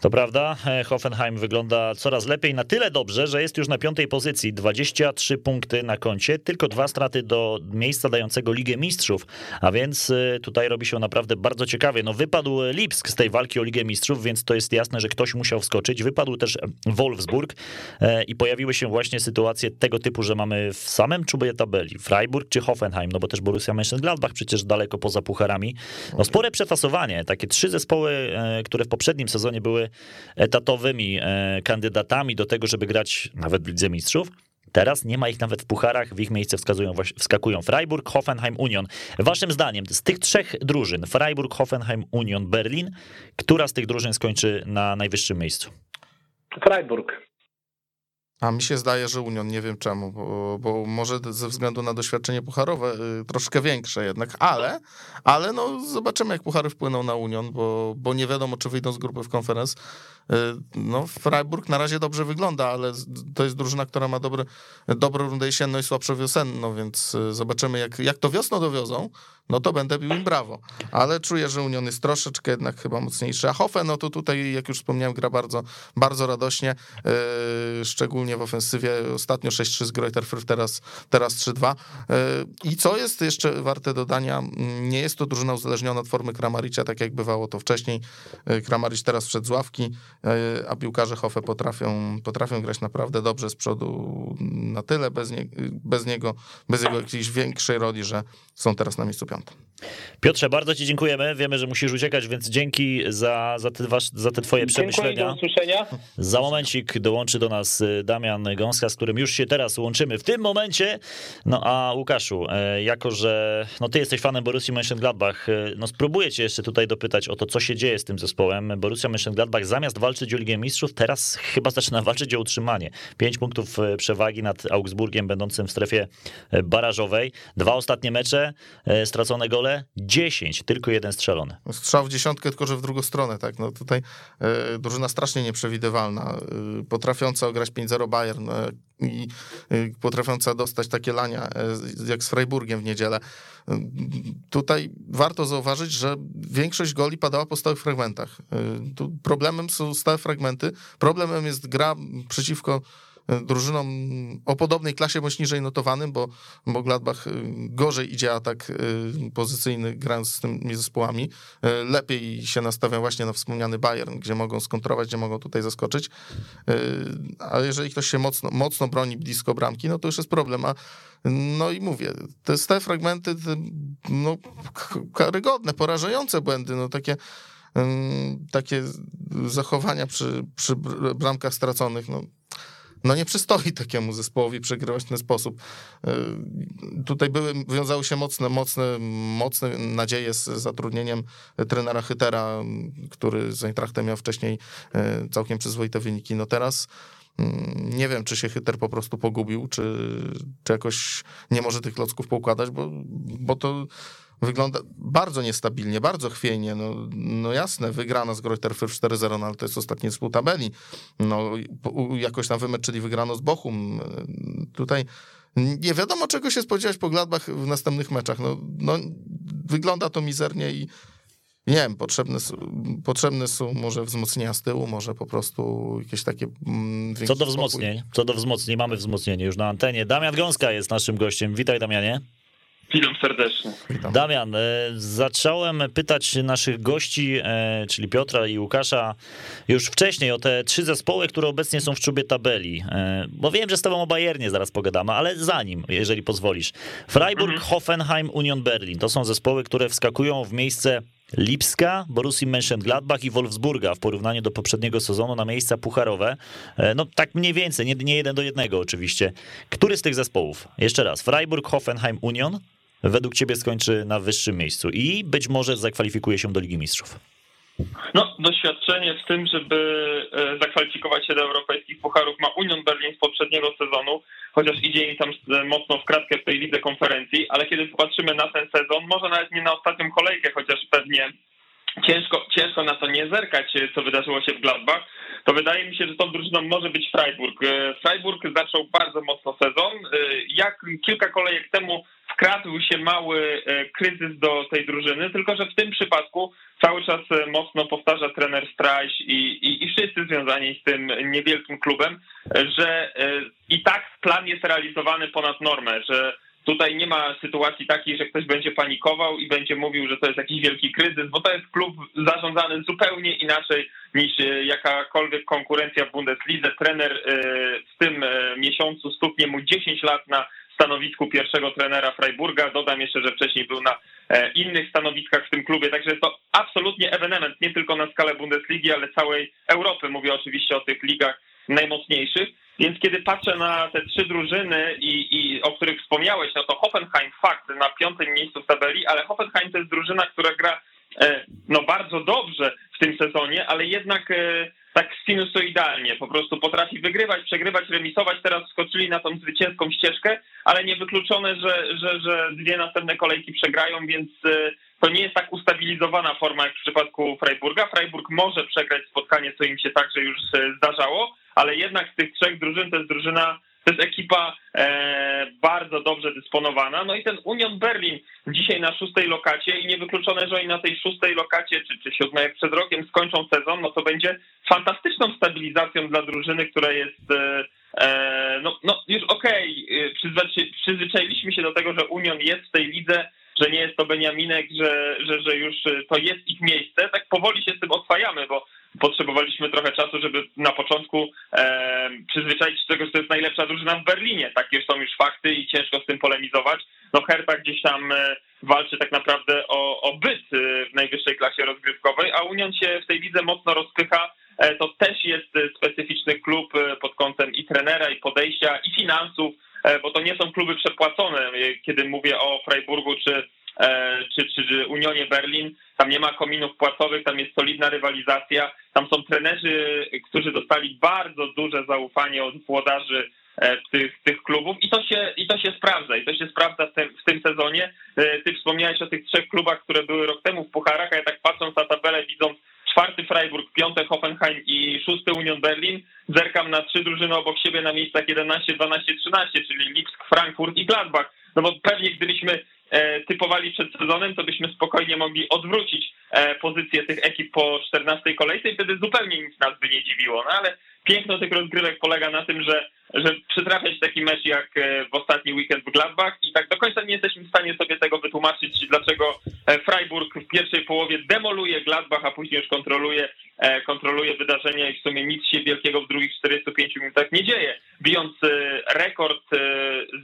To prawda, e, Hoffenheim wygląda coraz lepiej, na tyle dobrze, że jest już na piątej pozycji, 23 punkty na koncie, tylko dwa straty do miejsca dającego Ligę Mistrzów, a więc e, tutaj robi się naprawdę bardzo ciekawie. No wypadł Lipsk z tej walki o Ligę Mistrzów, więc to jest jasne, że ktoś musiał wskoczyć. Wypadł też Wolfsburg e, i pojawiły się właśnie sytuacje tego typu, że mamy w samym czubie tabeli Freiburg czy Hoffenheim, no bo też Borussia Mönchengladbach przecież daleko poza pucharami. No spore przetasowanie, takie trzy zespoły, które w poprzednim sezonie były etatowymi e, kandydatami do tego, żeby grać nawet w Lidze Mistrzów. Teraz nie ma ich nawet w pucharach, w ich miejsce wskazują, wskakują Freiburg, Hoffenheim, Union. Waszym zdaniem z tych trzech drużyn, Freiburg, Hoffenheim, Union, Berlin, która z tych drużyn skończy na najwyższym miejscu? Freiburg. A mi się zdaje, że Union, nie wiem czemu, bo, bo może ze względu na doświadczenie pucharowe y, troszkę większe jednak, ale, ale no zobaczymy jak puchary wpłyną na Union, bo, bo nie wiadomo czy wyjdą z grupy w konferenc. Y, No Freiburg na razie dobrze wygląda, ale to jest drużyna, która ma dobry, dobrą rundę jesienną i słabszą wiosenną, więc y, zobaczymy jak, jak to wiosną dowiozą, no to będę bił im brawo. Ale czuję, że Union jest troszeczkę jednak chyba mocniejszy. A Hoffen, no to tutaj, jak już wspomniałem, gra bardzo, bardzo radośnie, yy, szczególnie w ofensywie. Ostatnio 6-3 z Greuther Fürth, teraz, teraz 3-2. Yy, I co jest jeszcze warte dodania, mm, nie jest to drużyna uzależniona od formy Kramaricia, tak jak bywało to wcześniej. Yy, Kramaric teraz wszedł z ławki, a piłkarze Hoffe potrafią, potrafią grać naprawdę dobrze z przodu na tyle bez, nie, bez niego, bez jego jakiejś większej roli, że są teraz na miejscu. Piotrze, bardzo Ci dziękujemy. Wiemy, że musisz uciekać, więc dzięki za, za, te, wasz, za te Twoje przemyślenia. do usłyszenia. Za momencik dołączy do nas y, Damian Gąska, z którym już się teraz łączymy w tym momencie. No a Łukaszu, e, jako że no, Ty jesteś fanem Borussii Mönchengladbach, e, no spróbuję Cię jeszcze tutaj dopytać o to, co się dzieje z tym zespołem. Borussia Mönchengladbach zamiast walczyć o Ligę Mistrzów, teraz chyba zaczyna walczyć o utrzymanie. Pięć punktów przewagi nad Augsburgiem, będącym w strefie barażowej. Dwa ostatnie mecze, stracone gole, 10, tylko jeden strzelony. Strzał w dziesiątkę, tylko że w drugą stronę, tak. No tutaj e, drużyna strasznie nieprzewidywalna, e, potrafiąca ograć 5-0 Bayern e, i potrafiąca dostać takie lania jak z Freiburgiem w niedzielę. Tutaj warto zauważyć, że większość goli padała po stałych fragmentach. Tu problemem są stałe fragmenty. Problemem jest gra przeciwko drużynom o podobnej klasie bądź niżej notowanym, bo, bo Gladbach y, gorzej idzie atak y, pozycyjny grając z tymi zespołami. Y, lepiej się nastawia właśnie na wspomniany Bayern, gdzie mogą skontrować, gdzie mogą tutaj zaskoczyć. A jeżeli ktoś się mocno, mocno broni blisko bramki, no to już jest problem. A no i mówię, te, te fragmenty, te, no, karygodne, porażające błędy, no takie takie zachowania przy, przy bramkach straconych, no no nie przystoi takiemu zespołowi przegrywać w ten sposób. Y, tutaj były, wiązały się mocne, mocne, mocne nadzieje z zatrudnieniem trenera Hytera, który z Eintrachtem miał wcześniej y, całkiem przyzwoite wyniki. No teraz mm, nie wiem, czy się Hyter po prostu pogubił, czy, czy jakoś nie może tych locków poukładać, bo, bo to wygląda bardzo niestabilnie, bardzo chwiejnie. No, no jasne, wygrana z Greuther 4-0, no ale to jest ostatni z tabeli. No, jakoś tam wymeczyli wygrano z Bochum. Tutaj nie wiadomo, czego się spodziewać po Gladbach w następnych meczach. No, no wygląda to mizernie i nie wiem, potrzebne, potrzebne są może wzmocnienia z tyłu, może po prostu jakieś takie. Mm, co do wzmocnień, co do wzmocnień, mamy wzmocnienie już na antenie. Damian Gąska jest naszym gościem. Witaj, Damianie. Witam serdecznie. Witam. Damian, e, zacząłem pytać naszych gości, e, czyli Piotra i Łukasza, już wcześniej o te trzy zespoły, które obecnie są w czubie tabeli. E, bo wiem, że z tobą o Bayernie zaraz pogadamy, ale zanim, jeżeli pozwolisz. Freiburg, mhm. Hoffenheim, Union Berlin. To są zespoły, które wskakują w miejsce Lipska, Borussii Mönchengladbach i Wolfsburga w porównaniu do poprzedniego sezonu na miejsca pucharowe. No tak mniej więcej, nie, nie jeden do jednego oczywiście. Który z tych zespołów? Jeszcze raz. Freiburg, Hoffenheim, Union? Według ciebie skończy na wyższym miejscu i być może zakwalifikuje się do Ligi Mistrzów? No, doświadczenie w tym, żeby e, zakwalifikować się do europejskich pucharów ma Union Berlin z poprzedniego sezonu, chociaż idzie im tam e, mocno w kratkę w tej lidze konferencji, ale kiedy popatrzymy na ten sezon, może nawet nie na ostatnią kolejkę, chociaż pewnie ciężko, ciężko na to nie zerkać, e, co wydarzyło się w Gladbach, to wydaje mi się, że tą drużyną może być Freiburg. Freiburg zaczął bardzo mocno sezon. Jak kilka kolejek temu wkradł się mały e, kryzys do tej drużyny, tylko że w tym przypadku cały czas e, mocno powtarza trener Strajś i, i, i wszyscy związani z tym niewielkim klubem, że e, i tak plan jest realizowany ponad normę, że Tutaj nie ma sytuacji takiej, że ktoś będzie panikował i będzie mówił, że to jest jakiś wielki kryzys, bo to jest klub zarządzany zupełnie inaczej niż jakakolwiek konkurencja w Bundeslidze. Trener w tym miesiącu stuknie mu 10 lat na stanowisku pierwszego trenera Freiburga. Dodam jeszcze, że wcześniej był na e, innych stanowiskach w tym klubie, także jest to absolutnie ewenement, nie tylko na skalę Bundesligi, ale całej Europy. Mówię oczywiście o tych ligach najmocniejszych. Więc kiedy patrzę na te trzy drużyny, i, i, o których wspomniałeś, no to Hoffenheim fakt na piątym miejscu w tabeli, ale Hoffenheim to jest drużyna, która gra e, no bardzo dobrze w tym sezonie, ale jednak e, tak sinusoidalnie, po prostu potrafi wygrywać, przegrywać, remisować, teraz skoczyli na tą zwycięską ścieżkę, ale niewykluczone, że, że, że dwie następne kolejki przegrają, więc e, to nie jest tak ustabilizowana forma jak w przypadku Freiburga. Freiburg może przegrać spotkanie, co im się także już zdarzało, ale jednak z tych trzech drużyn to jest drużyna to jest ekipa e, bardzo dobrze dysponowana. No i ten Union Berlin dzisiaj na szóstej lokacie i niewykluczone, że oni na tej szóstej lokacie, czy, czy siódmej jak przed rokiem skończą sezon, no to będzie fantastyczną stabilizacją dla drużyny, która jest e, e no, no już okej, okay, przyzwyczailiśmy się do tego, że Union jest w tej lidze, że nie jest to Beniaminek, że, że, że już to jest ich miejsce. Tak powoli się z tym oswajamy, bo potrzebowaliśmy trochę czasu, żeby na początku e, przyzwyczaić się do tego, że to jest najlepsza drużyna w Berlinie. Takie są już fakty i ciężko z tym polemizować. No Hertha gdzieś tam e, walczy tak naprawdę o, o byt w najwyższej klasie rozgrywkowej, a Union się w tej lidze mocno rozpycha. To też jest specyficzny klub pod kątem i trenera, i podejścia, i finansów, to nie są kluby przepłacone. Kiedy mówię o Freiburgu czy E, czy, czy Unionie Berlin. Tam nie ma kominów płacowych, tam jest solidna rywalizacja. Tam są trenerzy, którzy dostali bardzo duże zaufanie od włodarzy e, tych, tych klubów i to, się, i to się sprawdza. I to się sprawdza w tym, w tym sezonie. E, ty wspomniałeś o tych trzech klubach, które były rok temu w Pucharach, a ja tak Freiburg, piąty Hoffenheim i szósty Union Berlin, zerkam na trzy drużyny obok siebie na miejscach 11, 12, 13, czyli Lipsk, Frankfurt i Gladbach. No bo pewnie gdybyśmy E, typowali przed sezonem, to byśmy spokojnie mogli odwrócić e, pozycję tych ekip po 14 kolejce i wtedy zupełnie nic nas by nie dziwiło. No ale piękno tych rozgrywek polega na tym, że, że przytrafia się taki mecz jak e, w ostatni weekend w Gladbach i tak do końca nie jesteśmy w stanie sobie tego wytłumaczyć, dlaczego Freiburg w pierwszej połowie demoluje Gladbach, a później już kontroluje, kontroluje wydarzenia i w sumie nic się wielkiego w drugich 45 minutach nie dzieje, bijąc rekord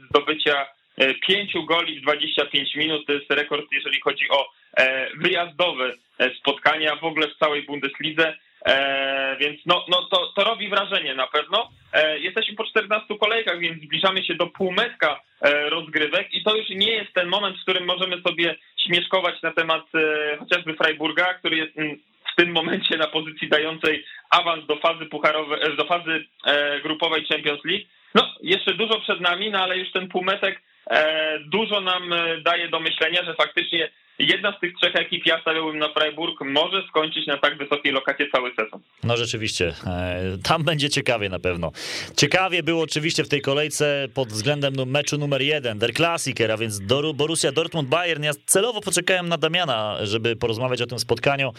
zdobycia E, pięciu goli w 25 minut. To jest rekord, jeżeli chodzi o e, wyjazdowe e, spotkania w ogóle w całej Bundeslidze. Więc no, no to, to robi wrażenie na pewno. Jesteśmy po 14 kolejkach, więc zbliżamy się do półmetka rozgrywek i to już nie jest ten moment, w którym możemy sobie śmieszkować na temat chociażby Freiburga, który jest mm, w tym momencie na pozycji dającej awans do fazy pucharowej, do fazy grupowej Champions League. No, jeszcze dużo przed nami, no ale już ten półmetek E, dużo nam e, daje do myślenia, że faktycznie jedna z tych trzech ekip, ja stawiałbym na Freiburg, może skończyć na tak wysokiej lokacie cały sezon. No rzeczywiście, e, tam będzie ciekawie na pewno. Ciekawie było oczywiście w tej kolejce pod względem meczu numer jeden, Der Klassiker, a więc Borussia Dortmund-Bayern. Ja celowo poczekałem na Damiana, żeby porozmawiać o tym spotkaniu.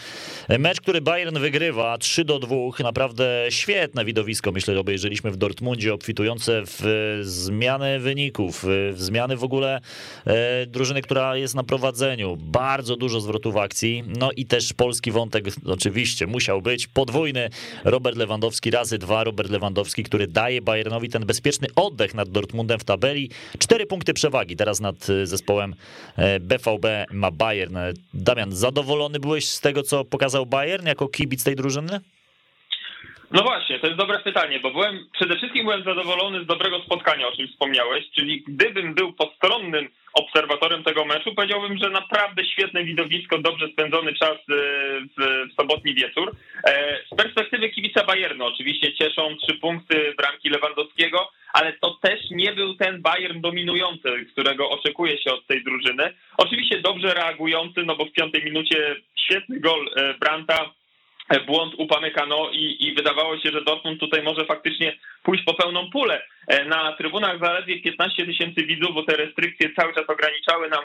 Mecz, który Bayern wygrywa 3 do 2, naprawdę świetne widowisko, myślę, obejrzeliśmy w Dortmundzie, obfitujące w zmiany wyników, w zmiany w ogóle e, drużyny, która jest na prowadzeniu bardzo dużo zwrotów akcji, no i też polski wątek oczywiście musiał być podwójny. Robert Lewandowski razy dwa, Robert Lewandowski, który daje Bayernowi ten bezpieczny oddech nad Dortmundem w tabeli. Cztery punkty przewagi teraz nad y, zespołem BVB e, ma Bayern. Damian, zadowolony byłeś z tego, co pokazał Bayern jako kibic tej drużyny? No właśnie, to jest dobre pytanie, bo byłem przede wszystkim byłem zadowolony z dobrego spotkania, o czym wspomniałeś, czyli gdybym był postronnym obserwatorem tego meczu, powiedziałbym, że naprawdę świetne widowisko, dobrze spędzony czas e, w, sobotni wieczór. E, z perspektywy kibica Bayernu oczywiście cieszą trzy punkty bramki Lewandowskiego, ale to też nie był ten Bayern dominujący, którego oczekuje się od tej drużyny. Oczywiście dobrze reagujący, no bo w piątej minucie świetny gol e, Branta, błąd Upamecano i, i wydawało się, że Dortmund tutaj może faktycznie pójść po pełną pulę. E, na trybunach zaledwie 15 tysięcy widzów, bo te restrykcje cały czas ograniczały nam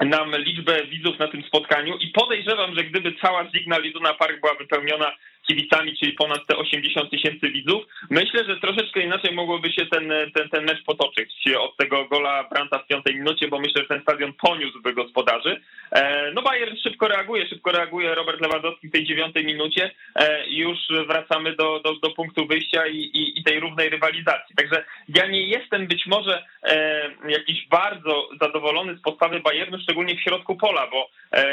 nam liczbę widzów na tym spotkaniu i podejrzewam, że gdyby cała Zigna Liduna Park była wypełniona kibicami, czyli ponad te 80 tysięcy widzów. Myślę, że troszeczkę inaczej mogłoby się ten, ten, ten mecz potoczyć od tego gola Branta w piątej minucie, bo myślę, że ten stadion poniósłby gospodarzy. E, no Bayern szybko reaguje, szybko reaguje Robert Lewandowski w tej dziewiątej minucie e, już wracamy do, do, do punktu wyjścia i, i, i tej równej rywalizacji. Także ja nie jestem być może e, jakiś bardzo zadowolony z postawy Bayernu, szczególnie w środku pola, bo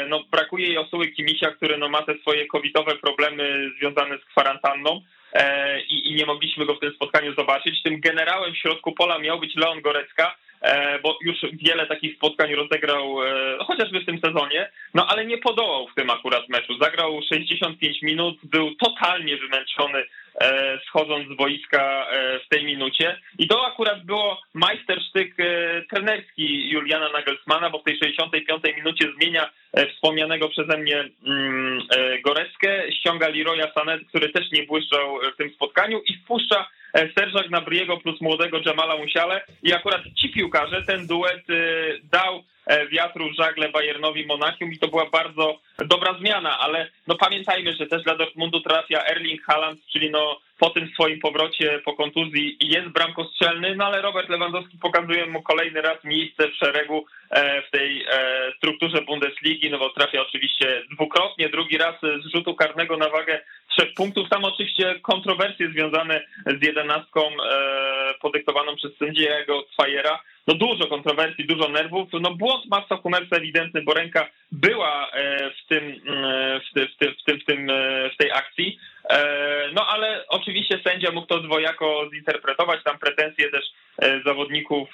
no, brakuje jej Osuły Kimisia, który no, ma te swoje covidowe problemy związane z kwarantanną e, i, nie mogliśmy go w tym spotkaniu zobaczyć. Tym generałem w środku pola miał być Leon Gorecka, e, bo już wiele takich spotkań rozegrał e, chociażby w tym sezonie, no ale nie podołał w tym akurat meczu. Zagrał 65 minut, był totalnie wymęczony schodząc z boiska e, w tej minucie. I to akurat było majstersztyk e, trenerski Juliana Nagelsmana, bo w tej 65 minucie zmienia wspomnianego przeze mnie mm, Goreckę, ściąga Leroya Sanet, który też nie błyszczał w tym spotkaniu i wpuszcza Serża Gnabriego plus młodego Jamala Musiale i akurat ci piłkarze, ten duet dał wiatru w żagle Bayernowi Monachium i to była bardzo dobra zmiana, ale no pamiętajmy, że też dla Dortmundu trafia Erling Haaland, czyli no po tym swoim powrocie po kontuzji jest bramkostrzelny, no ale Robert Lewandowski pokazuje mu kolejny raz miejsce w szeregu e, w tej e, strukturze Bundesligi, no bo trafia oczywiście dwukrotnie, drugi raz z rzutu karnego na wagę trzech punktów. Tam oczywiście kontrowersje związane z jedenastką e, podyktowaną przez sędziego Twajera, no dużo kontrowersji, dużo nerwów. No błąd Massa Hummelsa ewidentny, bo ręka była w tym, w, tym, w, tym, w, tym, w, tym, w tej akcji. No ale oczywiście sędzia mógł to dwojako zinterpretować, tam pretensje też zawodników,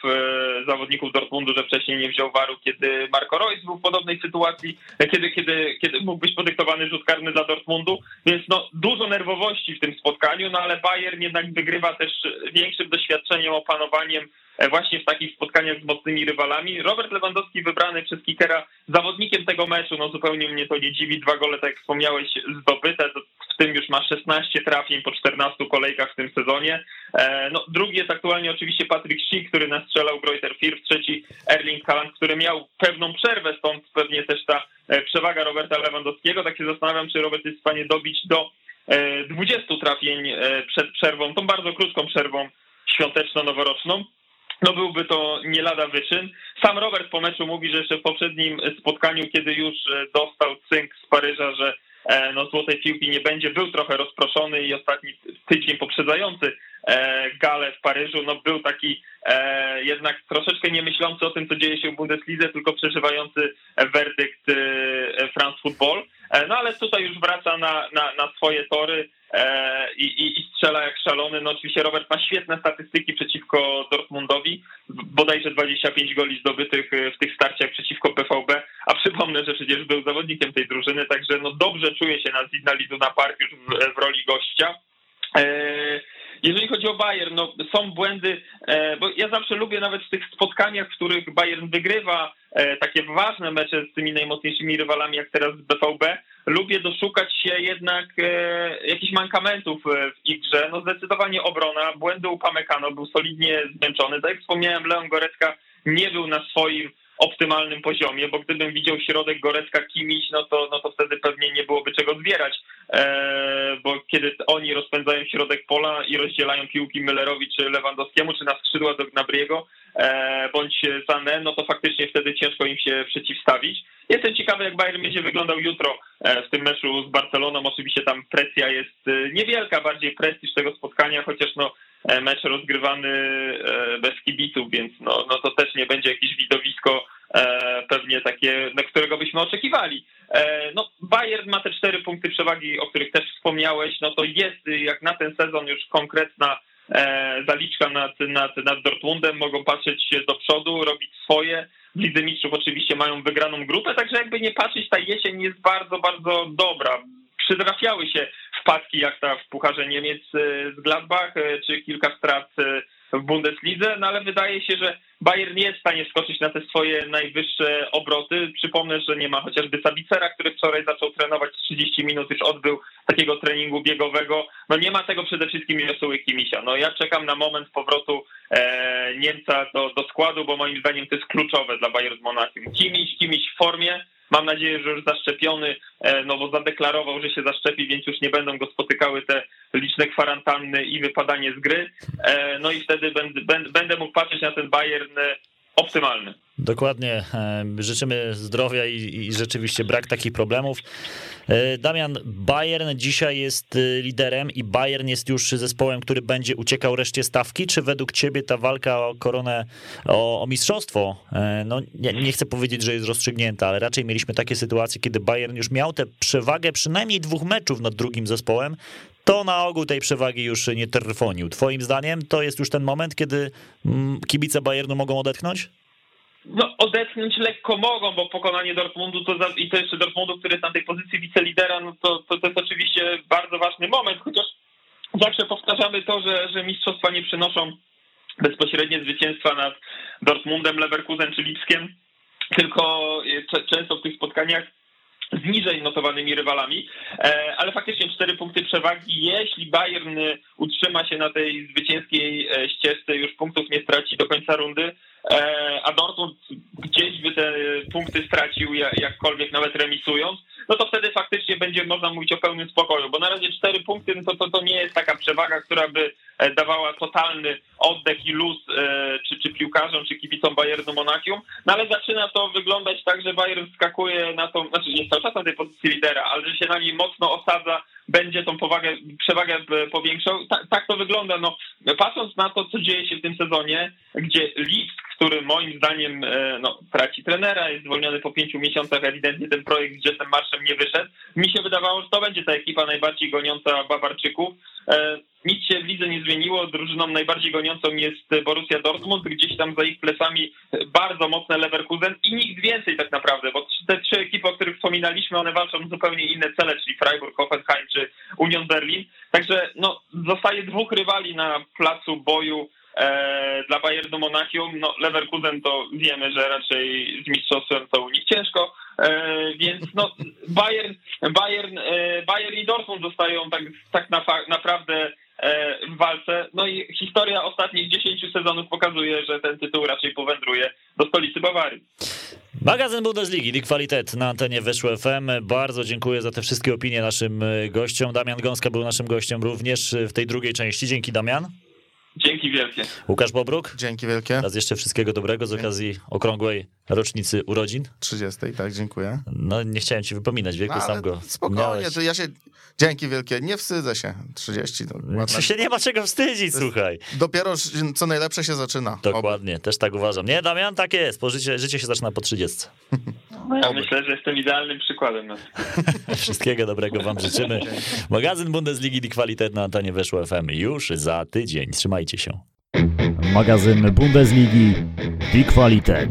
zawodników Dortmundu, że wcześniej nie wziął waru, kiedy Marco Reus był w podobnej sytuacji, kiedy, kiedy, kiedy mógł być podyktowany rzut karny dla Dortmundu, więc no dużo nerwowości w tym spotkaniu, no ale Bayern jednak wygrywa też większym doświadczeniem, opanowaniem E, właśnie w takich spotkaniach z mocnymi rywalami. Robert Lewandowski wybrany przez Kikera zawodnikiem tego meczu, no zupełnie mnie to nie dziwi. Dwa gole, tak jak wspomniałeś, zdobyte, w tym już ma 16 trafień po 14 kolejkach w tym sezonie. E, no, drugi jest aktualnie oczywiście Patrick Schick, który nastrzelał Greuter Firth, trzeci Erling Haaland, który miał pewną przerwę, stąd pewnie też ta e, przewaga Roberta Lewandowskiego. Tak się zastanawiam, czy Robert jest w stanie dobić do 20 trafień przed przerwą, tą bardzo krótką przerwą świąteczno-noworoczną no byłby to nie lada wyczyn. Sam Robert po meczu mówi, że jeszcze w poprzednim spotkaniu, kiedy już e, dostał cynk z Paryża, że e, no, złotej piłki nie będzie, był trochę rozproszony i ostatni tydzień poprzedzający e, galę w Paryżu, no był taki jednak troszeczkę nie myślący o tym, co dzieje się w Bundeslidze, tylko przeżywający werdykt France Football. No ale tutaj już wraca na, na, na swoje tory. E, i, i, strzela jak szalony. No oczywiście Robert ma świetne statystyki przeciwko Dortmundowi, bodajże 25 goli zdobytych e, w tych starciach przeciwko PVB, a przypomnę, że przecież był zawodnikiem tej drużyny, także no dobrze czuje się na Zidna na Park już w, w roli gościa. E, jeżeli chodzi o Bayern, no są błędy, bo ja zawsze lubię nawet w tych spotkaniach, w których Bayern wygrywa takie ważne mecze z tymi najmocniejszymi rywalami, jak teraz BVB, lubię doszukać się jednak e, jakichś mankamentów e, w ich grze. No zdecydowanie obrona, błędy u Pamekano, był solidnie zmęczony. Tak jak wspomniałem, Leon Gorecka nie był na swoim optymalnym poziomie, bo gdybym widział środek Gorecka Kimiś, no to, no to wtedy pewnie nie byłoby czego zbierać, e, bo kiedy oni rozpędzają środek pola i rozdzielają piłki Müllerowi czy Lewandowskiemu, czy na skrzydła do Gnabriego, e, bądź Sané, no to faktycznie wtedy ciężko im się przeciwstawić. Jestem ciekawy, jak Bayern będzie wyglądał jutro e, w tym meczu z Barceloną. Oczywiście tam presja jest niewielka, bardziej prestiż tego spotkania, chociaż no mecz rozgrywany bez kibiców, więc no, no to też nie będzie jakieś widowisko pewnie takie, na którego byśmy oczekiwali. No, Bayern ma te cztery punkty przewagi, o których też wspomniałeś, no to jest jak na ten sezon już konkretna zaliczka nad, nad, nad Dortmundem, mogą patrzeć do przodu, robić swoje, w Lidze Mistrzów oczywiście mają wygraną grupę, także jakby nie patrzeć, ta jesień jest bardzo, bardzo dobra. Przytrafiały się wpadki jak ta w Pucharze Niemiec e, z Gladbach, e, czy kilka strat e, w Bundeslidze, no ale wydaje się, że Bayern nie jest w stanie skoczyć na te swoje najwyższe obroty. Przypomnę, że nie ma chociażby Sabicera, który wczoraj zaczął trenować 30 minut, już odbył takiego treningu biegowego. No nie ma tego przede wszystkim Josuły Kimisia. No ja czekam na moment powrotu e, Niemca do, do składu, bo moim zdaniem to jest kluczowe dla Bayern Monachium. Kimiś, Kimiś w formie, Mam nadzieję, że już zaszczepiony, e, no bo zadeklarował, że się zaszczepi, więc już nie będą go spotykały te liczne kwarantanny i wypadanie z gry. E, no i wtedy będę, będę mógł patrzeć na ten Bayern e, optymalny. Dokładnie. Życzymy zdrowia i, i, rzeczywiście brak takich problemów. Damian, Bayern dzisiaj jest liderem i Bayern jest już zespołem, który będzie uciekał reszcie stawki. Czy według ciebie ta walka o koronę, o, o mistrzostwo, no nie, nie, chcę powiedzieć, że jest rozstrzygnięta, ale raczej mieliśmy takie sytuacje, kiedy Bayern już miał tę przewagę przynajmniej dwóch meczów nad drugim zespołem, to na ogół tej przewagi już nie trwonił. Twoim zdaniem to jest już ten moment, kiedy mm, kibice Bayernu mogą odetchnąć? No, odetchnąć lekko mogą, bo pokonanie Dortmundu to za, i to jeszcze Dortmundu, który jest na tej pozycji wicelidera, no to, to, to jest oczywiście bardzo ważny moment, chociaż zawsze powtarzamy to, że, że mistrzostwa nie przynoszą bezpośrednie zwycięstwa nad Dortmundem, Leverkusen czy Lipskiem, tylko często w tych spotkaniach z niżej notowanymi rywalami, e, ale faktycznie cztery punkty przewagi. Jeśli Bayern utrzyma się na tej zwycięskiej e, ścieżce, już punktów nie straci do końca rundy, a Dortmund gdzieś by te punkty stracił, jakkolwiek nawet remisując, no to wtedy faktycznie będzie można mówić o pełnym spokoju, bo na razie cztery punkty no to, to, to nie jest taka przewaga, która by e, dawała totalny oddech i luz e, czy, czy piłkarzom, czy kibicom Bayernu Monachium, no ale zaczyna to wyglądać tak, że Bayern skakuje na tą, znaczy jest cały czas na tej pozycji lidera, ale że się na niej mocno osadza, będzie tą powagę, przewagę powiększał. Ta, tak to wygląda. No, patrząc na to, co dzieje się w tym sezonie, gdzie Lipsk który moim zdaniem no, traci trenera, jest zwolniony po pięciu miesiącach, ewidentnie ten projekt z Jessem Marszem nie wyszedł. Mi się wydawało, że to będzie ta ekipa najbardziej goniąca Bawarczyków. Nic się w lidze nie zmieniło. Drużyną najbardziej goniącą jest Borussia Dortmund, gdzieś tam za ich plecami bardzo mocne Leverkusen i nikt więcej tak naprawdę, bo te trzy ekipy, o których wspominaliśmy, one walczą zupełnie inne cele, czyli Freiburg, Hoffenheim czy Union Berlin. Także no, zostaje dwóch rywali na placu boju e, dla Bayernu Monachium. No, Leverkusen to wiemy, że raczej z mistrzostwem to u nich ciężko, e, więc no, Bayern, Bayern, e, Bayern i Dortmund zostają tak, tak na, naprawdę E, w walce. No i historia ostatnich 10 sezonów pokazuje, że ten tytuł raczej powędruje do stolicy Bawarii. Magazyn Bundesligi, Lig Qualitet na antenie Weszło FM. Bardzo dziękuję za te wszystkie opinie naszym e, gościom. Damian Gąska był naszym gościem również w tej drugiej części. Dzięki Damian. Dzięki wielkie. Łukasz Bobruk. Dzięki wielkie. Raz jeszcze wszystkiego dobrego z okazji okrągłej rocznicy urodzin. 30, tak, dziękuję. No nie chciałem ci wypominać wieku, no, sam go Spokojnie, to ja się... Dzięki wielkie, nie wstydzę się. 30 to ładna... się nie ma czego wstydzić, słuchaj. Dopiero co najlepsze się zaczyna. Dokładnie, Oby. też tak uważam. Nie, Damian, tak jest, bo życie, życie się zaczyna po 30. No ja myślę, że jestem idealnym przykładem. Wszystkiego dobrego wam życzymy. Magazyn Bundesligi Die Qualität na antenie Weszło FM już za tydzień. Trzymajcie się. Magazyn Bundesligi Die Qualität.